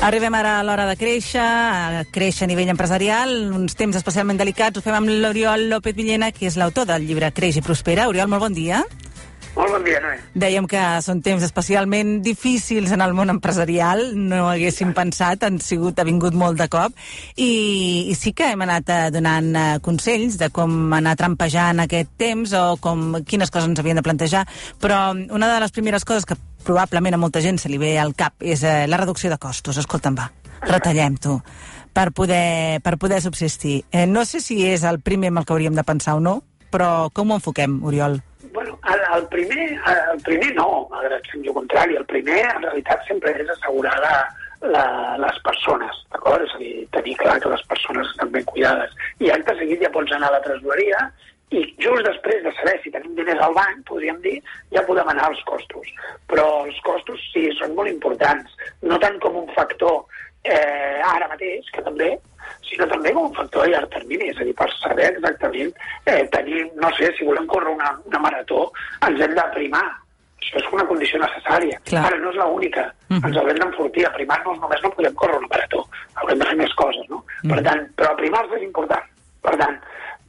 Arribem ara a l'hora de créixer, a créixer a nivell empresarial, uns temps especialment delicats. Ho fem amb l'Oriol López Villena, que és l'autor del llibre Creix i Prospera. Oriol, molt bon dia. Molt bon dia, Noé. Dèiem que són temps especialment difícils en el món empresarial, no haguéssim pensat, han sigut, ha vingut molt de cop, i, i sí que hem anat eh, donant eh, consells de com anar trampejant aquest temps o com, quines coses ens havien de plantejar, però una de les primeres coses que probablement a molta gent se li ve al cap és eh, la reducció de costos. Escolta'm, va, retallem-t'ho per poder, per poder subsistir. Eh, no sé si és el primer amb el que hauríem de pensar o no, però com ho enfoquem, Oriol? Bueno, el, el, primer, el primer no, malgrat ser el contrari. El primer, en realitat, sempre és assegurar la, la, les persones, d'acord? És a dir, tenir clar que les persones estan ben cuidades. I acte seguit ja pots anar a la tresoreria i just després de saber si tenim diners al banc, podríem dir, ja podem anar als costos. Però els costos sí, són molt importants, no tant com un factor eh, ara mateix, que també, sinó també com un factor a llarg termini, és a dir, per saber exactament, eh, tenir, no sé, si volem córrer una, una marató, ens hem d'aprimar. Això és una condició necessària. Clar. Ara no és l'única. Mhm. -huh. Ens haurem d'enfortir. Aprimar-nos només no podem córrer una marató. Haurem de fer més coses, no? Mhm. Per tant, però aprimar-se és important. Per tant,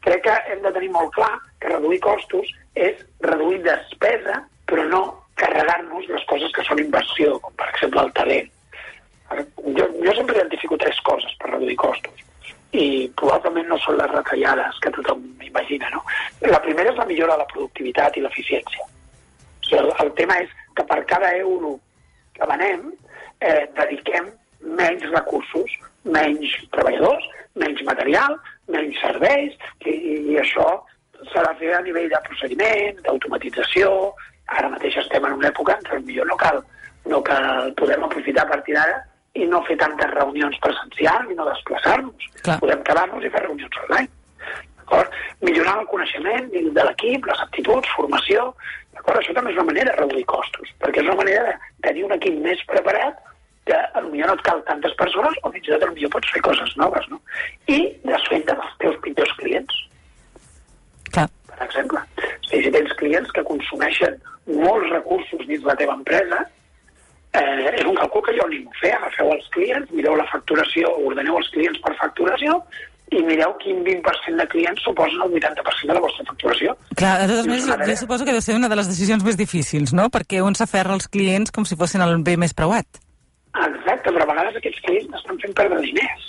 crec que hem de tenir molt clar que reduir costos és reduir despesa, però no carregar-nos les coses que són inversió, com per exemple el talent. Jo, jo sempre identifico tres coses per reduir costos i probablement no són les retallades que tothom imagina. No? La primera és la millora de la productivitat i l'eficiència. O sigui, el, el tema és que per cada euro que venem eh, dediquem menys recursos, menys treballadors, menys material, menys serveis, i, i això s'ha de fer a nivell de procediment, d'automatització. Ara mateix estem en una època en què millor no cal, no cal, podem aprofitar a partir d'ara i no fer tantes reunions presencials i no desplaçar-nos. Podem quedar-nos i fer reunions online. D'acord? Millorar el coneixement de l'equip, les aptituds, formació. Això també és una manera de reduir costos, perquè és una manera de tenir un equip més preparat que potser no et cal tantes persones o fins i tot potser pots fer coses noves, no? I desfenda dels teus pitjors clients, Clar. per exemple. Si tens clients que consumeixen molts recursos dins la teva empresa, eh, és un càlcul que jo animo a fer. Agafeu els clients, mireu la facturació, ordeneu els clients per facturació i mireu quin 20% de clients suposen el 80% de la vostra facturació. Clar, de totes maneres, jo, suposo que deu ser una de les decisions més difícils, no? Perquè un s'aferra als clients com si fossin el bé més preuat. Exacte, però a vegades aquests clients estan fent perdre diners.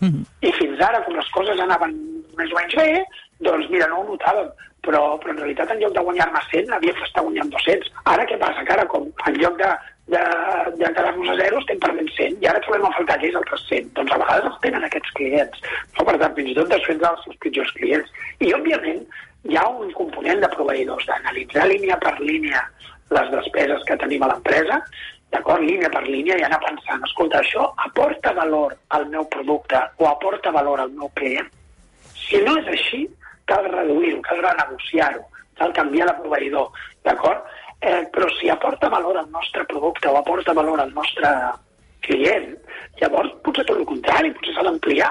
Mhm. I fins ara, com les coses anaven més o menys bé, doncs mira, no ho notàvem. Però, però en realitat, en lloc de guanyar-me 100, havíem d'estar guanyant 200. Ara què passa? Que ara, com en lloc de, de, de quedar-nos a zero, estem perdent 100. I ara trobem a faltar aquells altres 100. Doncs a vegades els tenen aquests clients. No? Per tant, fins i tot desfent dels seus pitjors clients. I, òbviament, hi ha un component de proveïdors, d'analitzar línia per línia les despeses que tenim a l'empresa, d'acord, línia per línia, i anar pensant, escolta, això aporta valor al meu producte o aporta valor al meu client? Si no és així, cal reduir-ho, cal renegociar-ho, cal canviar de proveïdor, d'acord? Eh, però si aporta valor al nostre producte o aporta valor al nostre client, llavors potser tot el contrari, potser s'ha d'ampliar,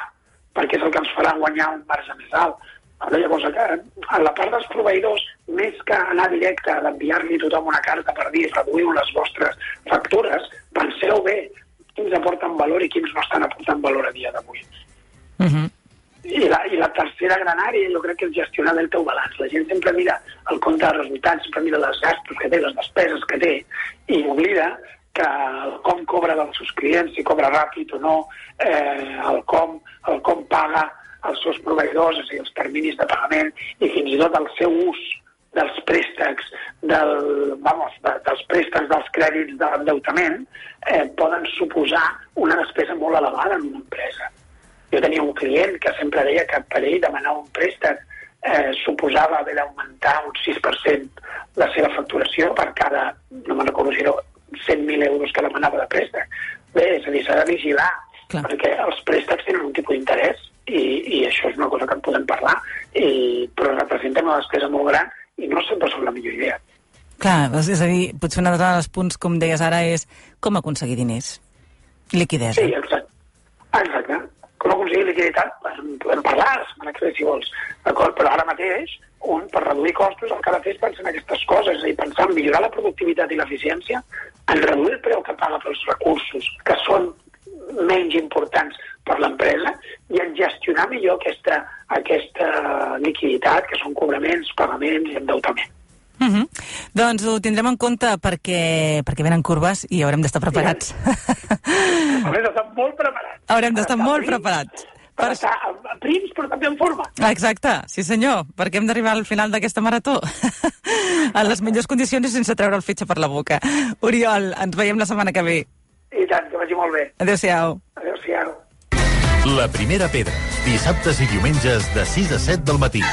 perquè és el que ens farà guanyar un marge més alt. Vale? Llavors, eh, a la part dels proveïdors, més que anar directe d'enviar-li a tothom una carta per dir reduïu les vostres factures, penseu bé quins aporten valor i quins no estan aportant valor a dia d'avui. Mhm. I la, I la tercera gran àrea jo crec que és gestionar el teu balanç. La gent sempre mira el compte de resultats, sempre mira les gastos que té, les despeses que té, i oblida que el com cobra dels seus clients, si cobra ràpid o no, eh, el, com, el com paga els seus proveïdors, és a dir, els terminis de pagament, i fins i tot el seu ús dels préstecs, del, vamos, de, dels préstecs dels crèdits de l'endeutament, eh, poden suposar una despesa molt elevada en una empresa. Jo tenia un client que sempre deia que per ell demanar un préstec eh, suposava haver d'augmentar un 6% la seva facturació per cada, no me'n recordo si era 100.000 euros que demanava de préstec. Bé, és a dir, s'ha de vigilar, Clar. perquè els préstecs tenen un tipus d'interès i, i això és una cosa que en podem parlar, i, però representen una despesa molt gran i no sempre són la millor idea. Clar, és a dir, potser un dels punts, com deies ara, és com aconseguir diners. Liquidesa. Sí, exacte. Exacte. Com aconseguir liquiditat? En podem parlar la setmana que ve, si vols. D'acord? Però ara mateix, un, per reduir costos, el que ha de fer és pensar en aquestes coses, és a dir, pensar en millorar la productivitat i l'eficiència, en reduir el preu que paga pels recursos, que són menys importants per l'empresa i en gestionar millor aquesta, aquesta liquiditat, que són cobraments, pagaments i endeutament. Uh -huh. Doncs ho tindrem en compte perquè, perquè venen curves i haurem d'estar preparats. Haurem d'estar molt preparats. Haurem d'estar molt prims, preparats. Per estar prims, però també en forma. Exacte, sí senyor, perquè hem d'arribar al final d'aquesta marató en les millors condicions i sense treure el fetge per la boca. Oriol, ens veiem la setmana que ve. I tant, que vagi molt bé. Adéu-siau. Adéu-siau. La primera pedra, dissabtes i diumenges de 6 a 7 del matí.